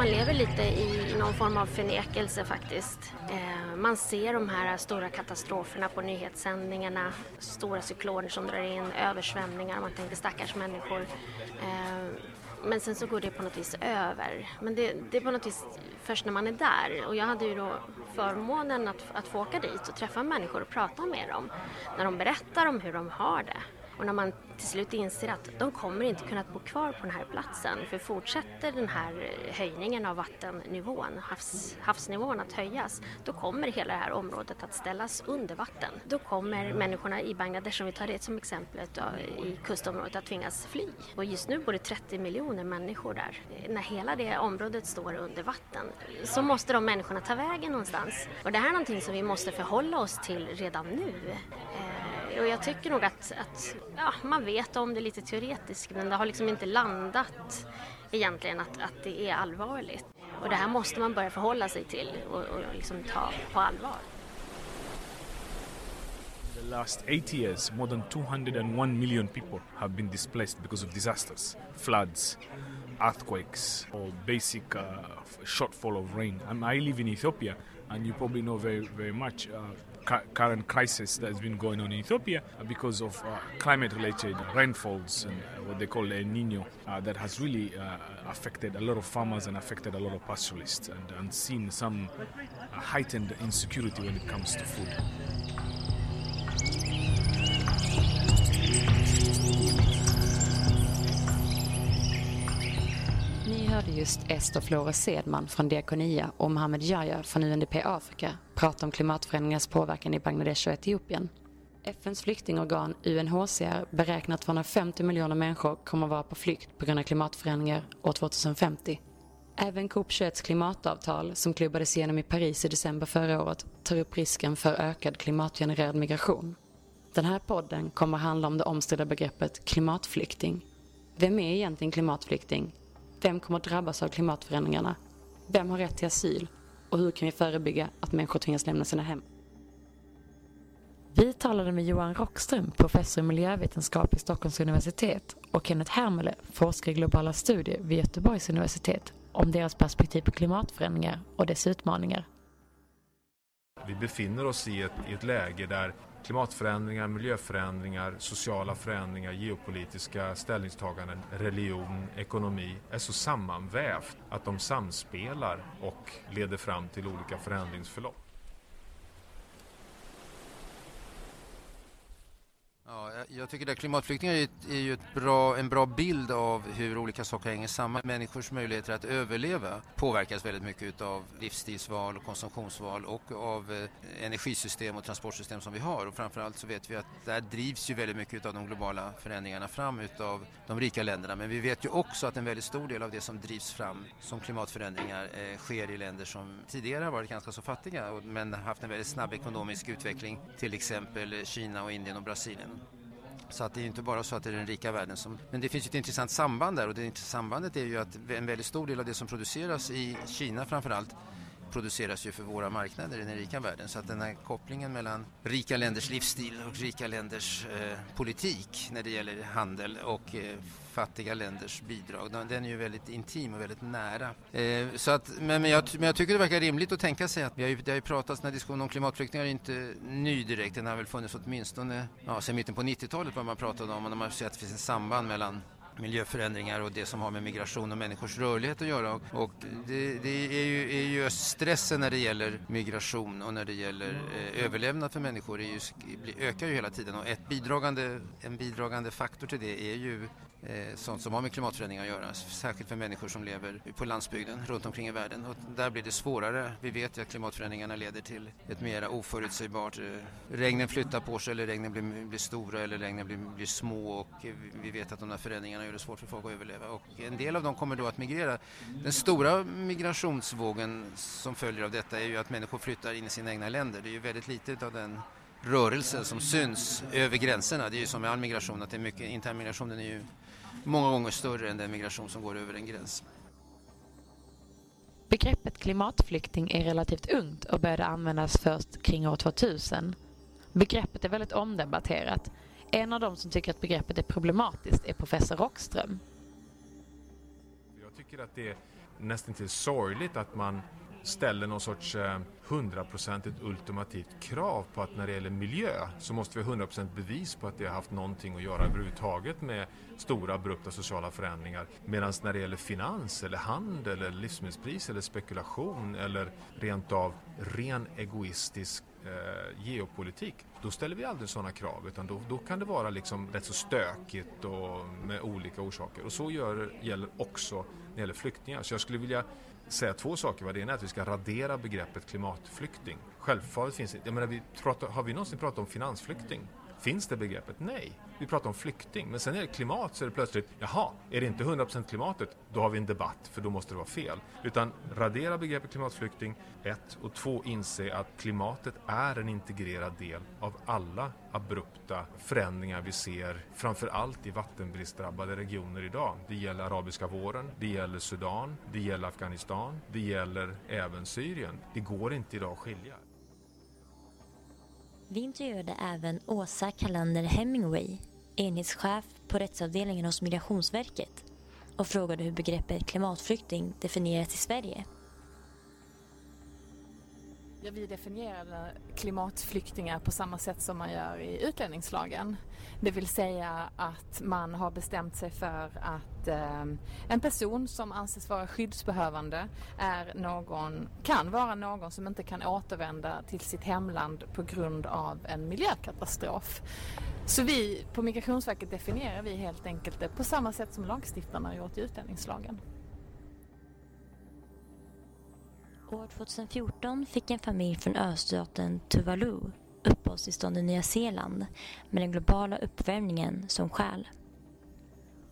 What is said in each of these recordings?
man lever lite i någon form av förnekelse faktiskt. Eh, man ser de här stora katastroferna på nyhetssändningarna, stora cykloner som drar in, översvämningar, man tänker stackars människor. Eh, men sen så går det på något vis över. Men det, det, är på något vis först när man är där. Och jag hade ju då förmånen att, att få åka dit och träffa människor och prata med dem. När de berättar om hur de har det. Och när man till slut inser att de kommer inte kunna bo kvar på den här platsen för fortsätter den här eh, höjningen av vattennivån, havs, havsnivån att höjas, då kommer hela det här området att ställas under vatten. Då kommer människorna i Bangladesh, om vi tar det som exempel, eh, i kustområdet att tvingas fly. Och just nu bor det 30 miljoner människor där. När hela det området står under vatten så måste de människorna ta vägen någonstans. Och det här är någonting som vi måste förhålla oss till redan nu. Och jag tycker nog att, att ja, man vet om det lite teoretiskt men det har liksom inte landat egentligen att, att det är allvarligt. Och det här måste man börja förhålla sig till och, och liksom ta på allvar. the last eight years, more than 201 million people have been displaced because of disasters, floods, earthquakes, or basic uh, shortfall of rain. And I live in Ethiopia, and you probably know very, very much uh, current crisis that's been going on in Ethiopia because of uh, climate-related rainfalls and uh, what they call El Nino uh, that has really uh, affected a lot of farmers and affected a lot of pastoralists and, and seen some heightened insecurity when it comes to food. Ni hörde just Flora Sedman från Diakonia och Mohammed Yahya från UNDP Afrika prata om klimatförändringens påverkan i Bangladesh och Etiopien. FNs flyktingorgan UNHCR beräknar att 250 miljoner människor kommer att vara på flykt på grund av klimatförändringar år 2050. Även COP21s klimatavtal, som klubbades igenom i Paris i december förra året, tar upp risken för ökad klimatgenererad migration. Den här podden kommer att handla om det omstridda begreppet klimatflykting. Vem är egentligen klimatflykting vem kommer att drabbas av klimatförändringarna? Vem har rätt till asyl? Och hur kan vi förebygga att människor tvingas lämna sina hem? Vi talade med Johan Rockström, professor i miljövetenskap vid Stockholms universitet och Kenneth Hermele, forskare i globala studier vid Göteborgs universitet om deras perspektiv på klimatförändringar och dess utmaningar. Vi befinner oss i ett, i ett läge där klimatförändringar, miljöförändringar, sociala förändringar, geopolitiska ställningstaganden, religion, ekonomi är så sammanvävt att de samspelar och leder fram till olika förändringsförlopp. Ja, jag tycker att klimatflyktingar är, är ju bra, en bra bild av hur olika saker hänger samman. Människors möjligheter att överleva påverkas väldigt mycket av livsstilsval och konsumtionsval och av eh, energisystem och transportsystem som vi har. Och framförallt så vet vi att där drivs ju väldigt mycket av de globala förändringarna fram utav de rika länderna. Men vi vet ju också att en väldigt stor del av det som drivs fram som klimatförändringar eh, sker i länder som tidigare har varit ganska så fattiga men haft en väldigt snabb ekonomisk utveckling. Till exempel Kina och Indien och Brasilien. Så att det är inte bara så att det är den rika världen som... Men det finns ett intressant samband där och det sambandet är ju att en väldigt stor del av det som produceras i Kina framförallt produceras ju för våra marknader i den rika världen. Så att den här kopplingen mellan rika länders livsstil och rika länders eh, politik när det gäller handel och eh, fattiga länders bidrag, den är ju väldigt intim och väldigt nära. Eh, så att, men, men, jag, men jag tycker det verkar rimligt att tänka sig att vi har ju, det har ju pratats, när diskussionen om klimatflyktingar är inte ny direkt, den har väl funnits åtminstone ja, sedan mitten på 90-talet vad man pratade om och när man ser att det finns ett samband mellan miljöförändringar och det som har med migration och människors rörlighet att göra. Och, och det, det är, ju, är, ju, stressen när det gäller migration och när det gäller eh, överlevnad för människor är ju, ökar ju hela tiden och ett bidragande, en bidragande faktor till det är ju eh, sånt som har med klimatförändringar att göra, särskilt för människor som lever på landsbygden runt omkring i världen. Och där blir det svårare. Vi vet ju att klimatförändringarna leder till ett mer oförutsägbart... Eh, regnen flyttar på sig eller regnen blir, blir stora eller regnen blir, blir små och vi vet att de här förändringarna gör det svårt för folk att överleva. Och en del av dem kommer då att migrera. Den stora migrationsvågen som följer av detta är ju att människor flyttar in i sina egna länder. Det är ju väldigt lite av den rörelsen som syns över gränserna. Det är ju som med all migration, att det är mycket, internmigrationen är ju många gånger större än den migration som går över en gräns. Begreppet klimatflykting är relativt ungt och började användas först kring år 2000. Begreppet är väldigt omdebatterat. En av dem som tycker att begreppet är problematiskt är professor Rockström. Jag tycker att det nästan till sorgligt att man ställer någon sorts eh, hundraprocentigt ultimativt krav på att när det gäller miljö så måste vi ha 100% bevis på att det har haft någonting att göra överhuvudtaget med stora abrupta sociala förändringar. Medan när det gäller finans eller handel eller livsmedelspris eller spekulation eller rent av ren egoistisk eh, geopolitik, då ställer vi aldrig sådana krav utan då, då, kan det vara liksom rätt så stökigt och med olika orsaker. Och så gör, gäller också när det gäller flyktingar. Så jag skulle vilja säga två saker. Det ena är att vi ska radera begreppet klimatflykting. Självfallet finns det, jag menar, vi pratar, har vi någonsin pratat om finansflykting? Finns det begreppet? Nej. Vi pratar om flykting. Men sen är det klimat så är det plötsligt, jaha, är det inte 100% klimatet, då har vi en debatt för då måste det vara fel. Utan radera begreppet klimatflykting, ett. Och två, inse att klimatet är en integrerad del av alla abrupta förändringar vi ser, framför allt i vattenbristdrabbade regioner idag. Det gäller arabiska våren, det gäller Sudan, det gäller Afghanistan, det gäller även Syrien. Det går inte idag att skilja. Vi intervjuade även Åsa Kalander Hemingway, enhetschef på rättsavdelningen hos Migrationsverket och frågade hur begreppet klimatflykting definieras i Sverige. Ja, vi definierar klimatflyktingar på samma sätt som man gör i utlänningslagen. Det vill säga att man har bestämt sig för att eh, en person som anses vara skyddsbehövande är någon, kan vara någon som inte kan återvända till sitt hemland på grund av en miljökatastrof. Så vi på Migrationsverket definierar vi helt enkelt det på samma sätt som lagstiftarna har gjort i utlänningslagen. År 2014 fick en familj från östaten Tuvalu uppehållstillstånd i Nya Zeeland med den globala uppvärmningen som skäl.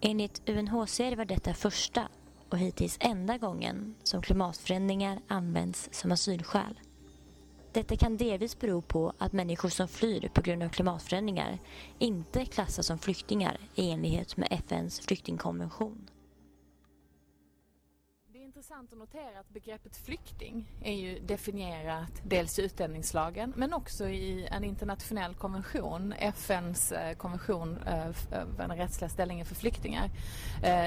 Enligt UNHCR var detta första och hittills enda gången som klimatförändringar används som asylskäl. Detta kan delvis bero på att människor som flyr på grund av klimatförändringar inte klassas som flyktingar i enlighet med FNs flyktingkonvention intressant att notera att begreppet flykting är ju definierat dels i utlänningslagen men också i en internationell konvention, FNs eh, konvention eh, för eh, den rättsliga ställningen för flyktingar.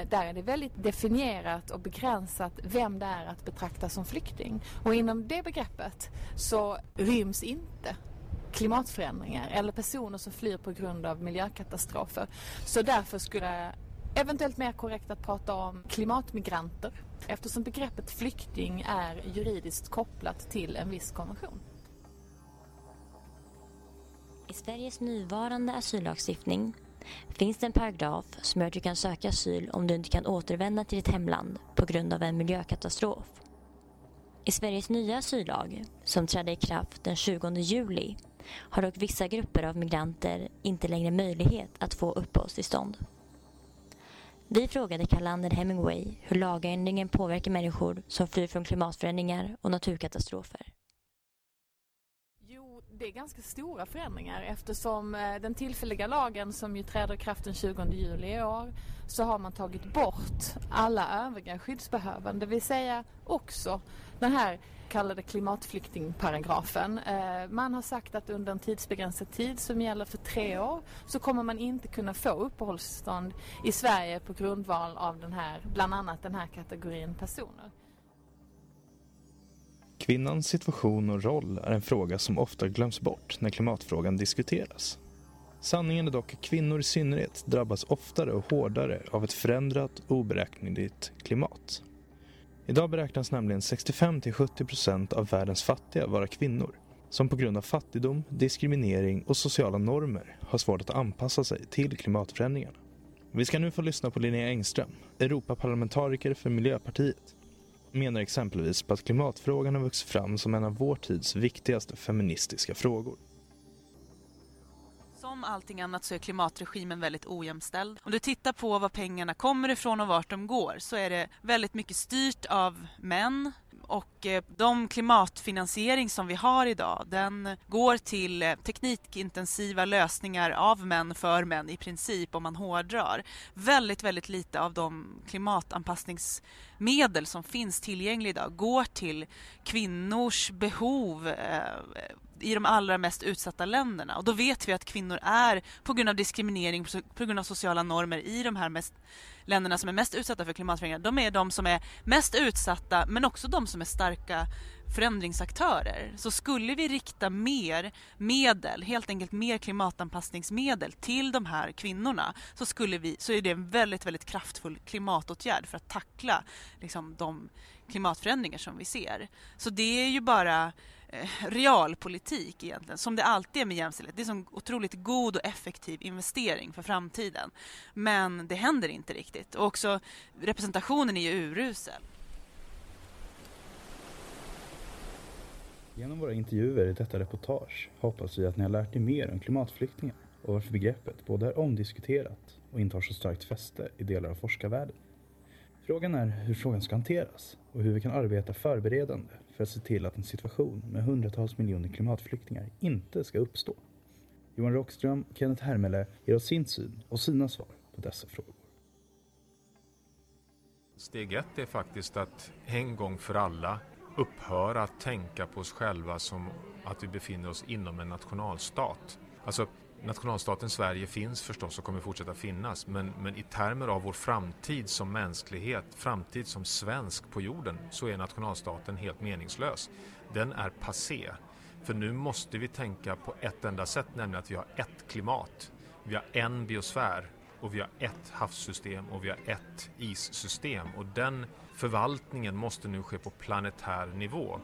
Där är det väldigt definierat och begränsat vem det är att betrakta som flykting. Och inom det begreppet så ryms inte klimatförändringar eller personer som flyr på grund av miljökatastrofer. Så därför skulle eventuellt mer korrekt att prata om klimatmigranter eftersom begreppet flykting är juridiskt kopplat till en viss konvention. I Sveriges nuvarande asyllagstiftning finns det en paragraf som gör att du kan söka asyl om du inte kan återvända till ditt hemland på grund av en miljökatastrof. I Sveriges nya asyllag, som trädde i kraft den 20 juli, har dock vissa grupper av migranter inte längre möjlighet att få uppehållstillstånd. Vi frågade Kalander Hemingway hur lagändringen påverkar människor som flyr från klimatförändringar och naturkatastrofer. Det är ganska stora förändringar eftersom eh, den tillfälliga lagen som ju träder i kraft den 20 juli i år så har man tagit bort alla övriga skyddsbehövande, det vill säga också den här kallade klimatflyktingparagrafen. Eh, man har sagt att under en tidsbegränsad tid som gäller för tre år så kommer man inte kunna få uppehållstillstånd i Sverige på grundval av den här, bland annat den här kategorin personer. Kvinnans situation och roll är en fråga som ofta glöms bort när klimatfrågan diskuteras. Sanningen är dock att kvinnor i synnerhet drabbas oftare och hårdare av ett förändrat oberäkneligt klimat. Idag beräknas nämligen 65-70% av världens fattiga vara kvinnor som på grund av fattigdom, diskriminering och sociala normer har svårt att anpassa sig till klimatförändringarna. Vi ska nu få lyssna på Linnea Engström, Europaparlamentariker för Miljöpartiet. Menar exempelvis på att klimatfrågan har vuxit fram som en av vår tids viktigaste feministiska frågor som allting annat så är klimatregimen väldigt ojämställd. Om du tittar på var pengarna kommer ifrån och vart de går så är det väldigt mycket styrt av män och eh, de klimatfinansiering som vi har idag den går till eh, teknikintensiva lösningar av män för män i princip om man hårdrar. Väldigt, väldigt lite av de klimatanpassningsmedel som finns tillgängliga idag går till kvinnors behov, eh, i de allra mest utsatta länderna. Och då vet vi att kvinnor är, på grund av diskriminering, på grund av sociala normer i de här mest, länderna som är mest utsatta för klimatförändringar, de är de som är mest utsatta men också de som är starka förändringsaktörer. Så skulle vi rikta mer medel, helt enkelt mer klimatanpassningsmedel till de här kvinnorna så, skulle vi, så är det en väldigt, väldigt kraftfull klimatåtgärd för att tackla liksom, de klimatförändringar som vi ser. Så det är ju bara eh, realpolitik egentligen, som det alltid är med jämställdhet. Det är en otroligt god och effektiv investering för framtiden. Men det händer inte riktigt. Och också representationen är ju urusel. Genom våra intervjuer i detta reportage hoppas vi att ni har lärt er mer om klimatflyktingar och varför begreppet både är omdiskuterat och inte har så starkt fäste i delar av forskarvärlden. Frågan är hur frågan ska hanteras och hur vi kan arbeta förberedande för att se till att en situation med hundratals miljoner klimatflyktingar inte ska uppstå. Johan Rockström och Kenneth Hermele ger oss sin syn och sina svar på dessa frågor. Steg ett är faktiskt att en gång för alla upphöra att tänka på oss själva som att vi befinner oss inom en nationalstat. Alltså, nationalstaten Sverige finns förstås och kommer fortsätta finnas men, men i termer av vår framtid som mänsklighet, framtid som svensk på jorden så är nationalstaten helt meningslös. Den är passé. För nu måste vi tänka på ett enda sätt, nämligen att vi har ett klimat. Vi har en biosfär och vi har ett havssystem och vi har ett issystem och den förvaltningen måste nu ske på planetär nivå.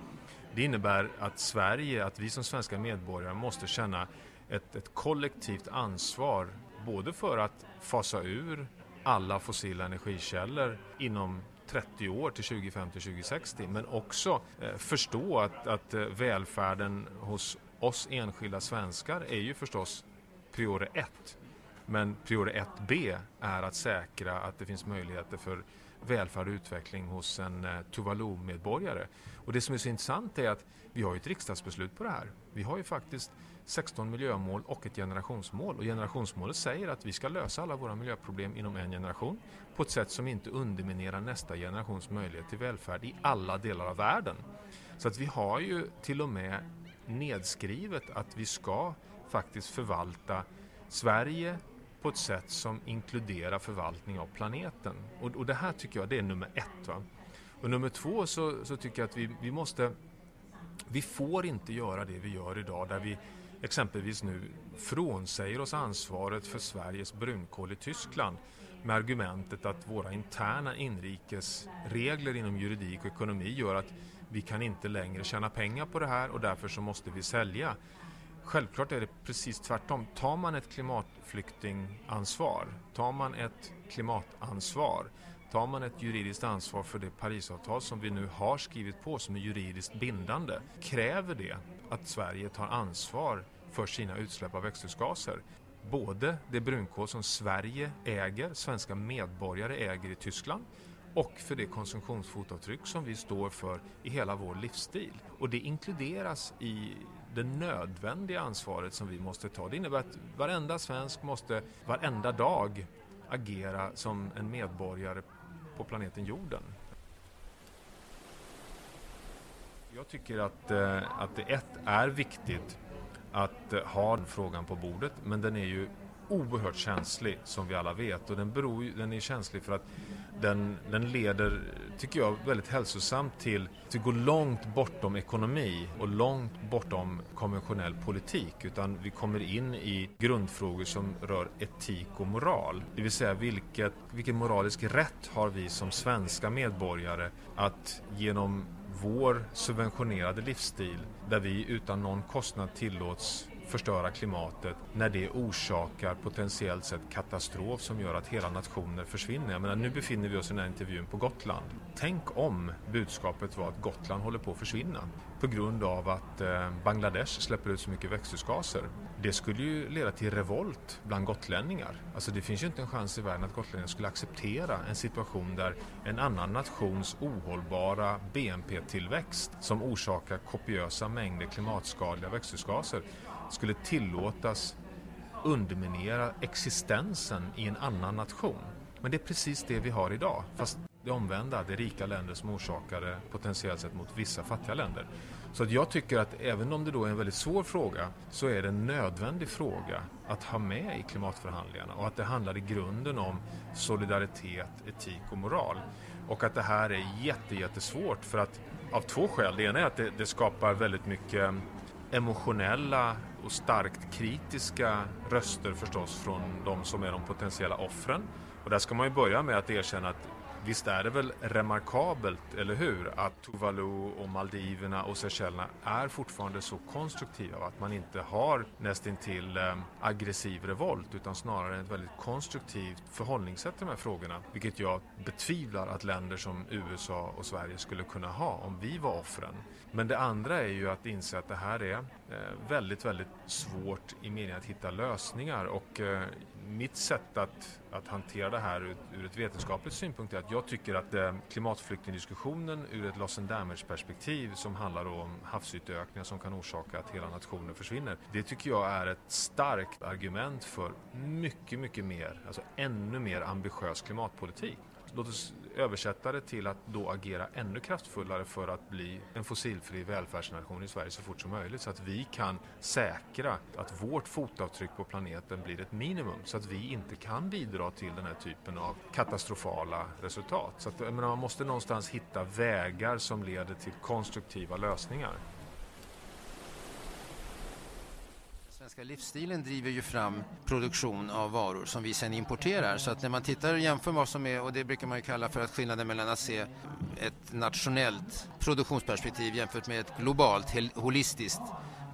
Det innebär att Sverige, att vi som svenska medborgare måste känna ett, ett kollektivt ansvar både för att fasa ur alla fossila energikällor inom 30 år till 2050-2060 men också eh, förstå att, att eh, välfärden hos oss enskilda svenskar är ju förstås priore ett. Men priore 1b är att säkra att det finns möjligheter för välfärd och utveckling hos en eh, Tuvalu-medborgare. Och det som är så intressant är att vi har ett riksdagsbeslut på det här. Vi har ju faktiskt 16 miljömål och ett generationsmål. Och generationsmålet säger att vi ska lösa alla våra miljöproblem inom en generation på ett sätt som inte underminerar nästa generations möjlighet till välfärd i alla delar av världen. Så att vi har ju till och med nedskrivet att vi ska faktiskt förvalta Sverige på ett sätt som inkluderar förvaltning av planeten. Och, och det här tycker jag det är nummer ett. Va? Och nummer två så, så tycker jag att vi, vi måste vi får inte göra det vi gör idag där vi exempelvis nu frånsäger oss ansvaret för Sveriges brunkol i Tyskland med argumentet att våra interna inrikesregler inom juridik och ekonomi gör att vi kan inte längre tjäna pengar på det här och därför så måste vi sälja. Självklart är det precis tvärtom. Tar man ett klimatflyktingansvar, tar man ett klimatansvar, tar man ett juridiskt ansvar för det Parisavtal som vi nu har skrivit på som är juridiskt bindande, kräver det att Sverige tar ansvar för sina utsläpp av växthusgaser. Både det brunkol som Sverige äger, svenska medborgare äger i Tyskland och för det konsumtionsfotavtryck som vi står för i hela vår livsstil. Och det inkluderas i det nödvändiga ansvaret som vi måste ta. Det innebär att varenda svensk måste varenda dag agera som en medborgare på planeten jorden. Jag tycker att, eh, att det ett är viktigt att eh, ha den frågan på bordet men den är ju oerhört känslig som vi alla vet och den, beror, den är känslig för att den, den leder, tycker jag, väldigt hälsosamt till att vi går långt bortom ekonomi och långt bortom konventionell politik utan vi kommer in i grundfrågor som rör etik och moral. Det vill säga vilket, vilken moralisk rätt har vi som svenska medborgare att genom vår subventionerade livsstil där vi utan någon kostnad tillåts förstöra klimatet när det orsakar potentiellt sett katastrof som gör att hela nationer försvinner. Jag menar, nu befinner vi oss i den här intervjun på Gotland. Tänk om budskapet var att Gotland håller på att försvinna på grund av att eh, Bangladesh släpper ut så mycket växthusgaser. Det skulle ju leda till revolt bland gotlänningar. Alltså det finns ju inte en chans i världen att gotlänningar skulle acceptera en situation där en annan nations ohållbara BNP-tillväxt som orsakar kopiösa mängder klimatskadliga växthusgaser skulle tillåtas underminera existensen i en annan nation. Men det är precis det vi har idag. Fast det omvända, det är rika länder som orsakar det potentiellt sett mot vissa fattiga länder. Så att jag tycker att även om det då är en väldigt svår fråga så är det en nödvändig fråga att ha med i klimatförhandlingarna och att det handlar i grunden om solidaritet, etik och moral. Och att det här är jätte, jättesvårt för att av två skäl. Det ena är att det, det skapar väldigt mycket emotionella och starkt kritiska röster förstås från de som är de potentiella offren. Och där ska man ju börja med att erkänna att Visst är det väl remarkabelt, eller hur, att Tuvalu och Maldiverna och Seychellerna är fortfarande så konstruktiva att man inte har nästintill eh, aggressiv revolt utan snarare ett väldigt konstruktivt förhållningssätt till de här frågorna. Vilket jag betvivlar att länder som USA och Sverige skulle kunna ha om vi var offren. Men det andra är ju att inse att det här är eh, väldigt, väldigt svårt i meningen att hitta lösningar och eh, mitt sätt att, att hantera det här ur, ur ett vetenskapligt synpunkt är att jag tycker att eh, klimatflyktingdiskussionen ur ett loss and damage perspektiv som handlar om havsytökningar som kan orsaka att hela nationer försvinner. Det tycker jag är ett starkt argument för mycket, mycket mer, alltså ännu mer ambitiös klimatpolitik. Låt oss översätta det till att då agera ännu kraftfullare för att bli en fossilfri välfärdsnation i Sverige så fort som möjligt så att vi kan säkra att vårt fotavtryck på planeten blir ett minimum så att vi inte kan bidra till den här typen av katastrofala resultat. Så att, menar, man måste någonstans hitta vägar som leder till konstruktiva lösningar. Svenska livsstilen driver ju fram produktion av varor som vi sen importerar. Så att när man tittar och jämför vad som är, och det brukar man ju kalla för att skillnaden mellan att se ett nationellt produktionsperspektiv jämfört med ett globalt, holistiskt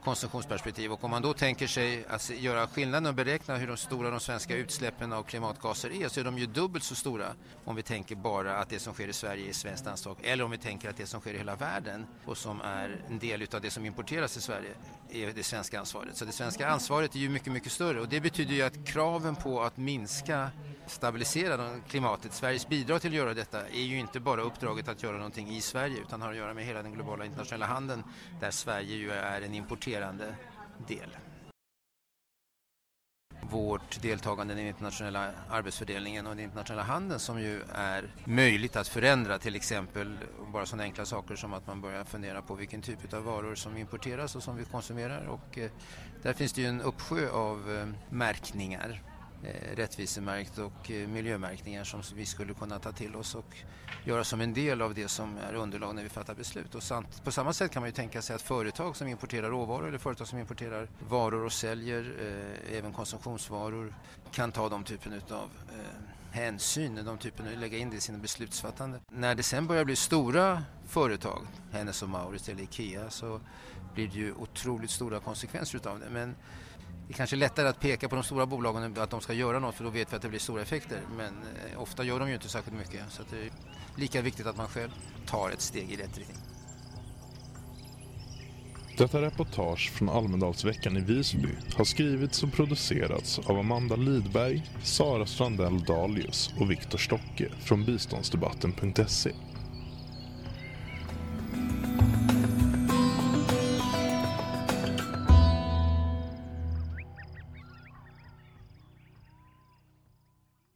konsumtionsperspektiv. Och om man då tänker sig att göra skillnaden och beräkna hur de stora de svenska utsläppen av klimatgaser är så är de ju dubbelt så stora om vi tänker bara att det som sker i Sverige är svenskt anslag eller om vi tänker att det som sker i hela världen och som är en del av det som importeras till Sverige är det svenska ansvaret. Så det svenska ansvaret är ju mycket, mycket större och det betyder ju att kraven på att minska stabilisera klimatet. Sveriges bidrag till att göra detta är ju inte bara uppdraget att göra någonting i Sverige utan har att göra med hela den globala internationella handeln där Sverige ju är en importerande del. Vårt deltagande i den internationella arbetsfördelningen och den internationella handeln som ju är möjligt att förändra till exempel bara sådana enkla saker som att man börjar fundera på vilken typ av varor som importeras och som vi konsumerar och eh, där finns det ju en uppsjö av eh, märkningar Eh, rättvisemärkt och eh, miljömärkningar som vi skulle kunna ta till oss och göra som en del av det som är underlag när vi fattar beslut. Och samt, på samma sätt kan man ju tänka sig att företag som importerar råvaror eller företag som importerar varor och säljer eh, även konsumtionsvaror kan ta de typen av eh, hänsyn, de typen, lägga in det i sina beslutsfattande. När det sen börjar bli stora företag, Hennes och Mauritz eller Ikea, så blir det ju otroligt stora konsekvenser utav det. Men det är kanske är lättare att peka på de stora bolagen att de ska göra något för då vet vi att det blir stora effekter. Men eh, ofta gör de ju inte särskilt mycket. Så det är lika viktigt att man själv tar ett steg i rätt riktning. Detta reportage från Almedalsveckan i Visby har skrivits och producerats av Amanda Lidberg, Sara Strandell Dalius och Viktor Stocke från biståndsdebatten.se.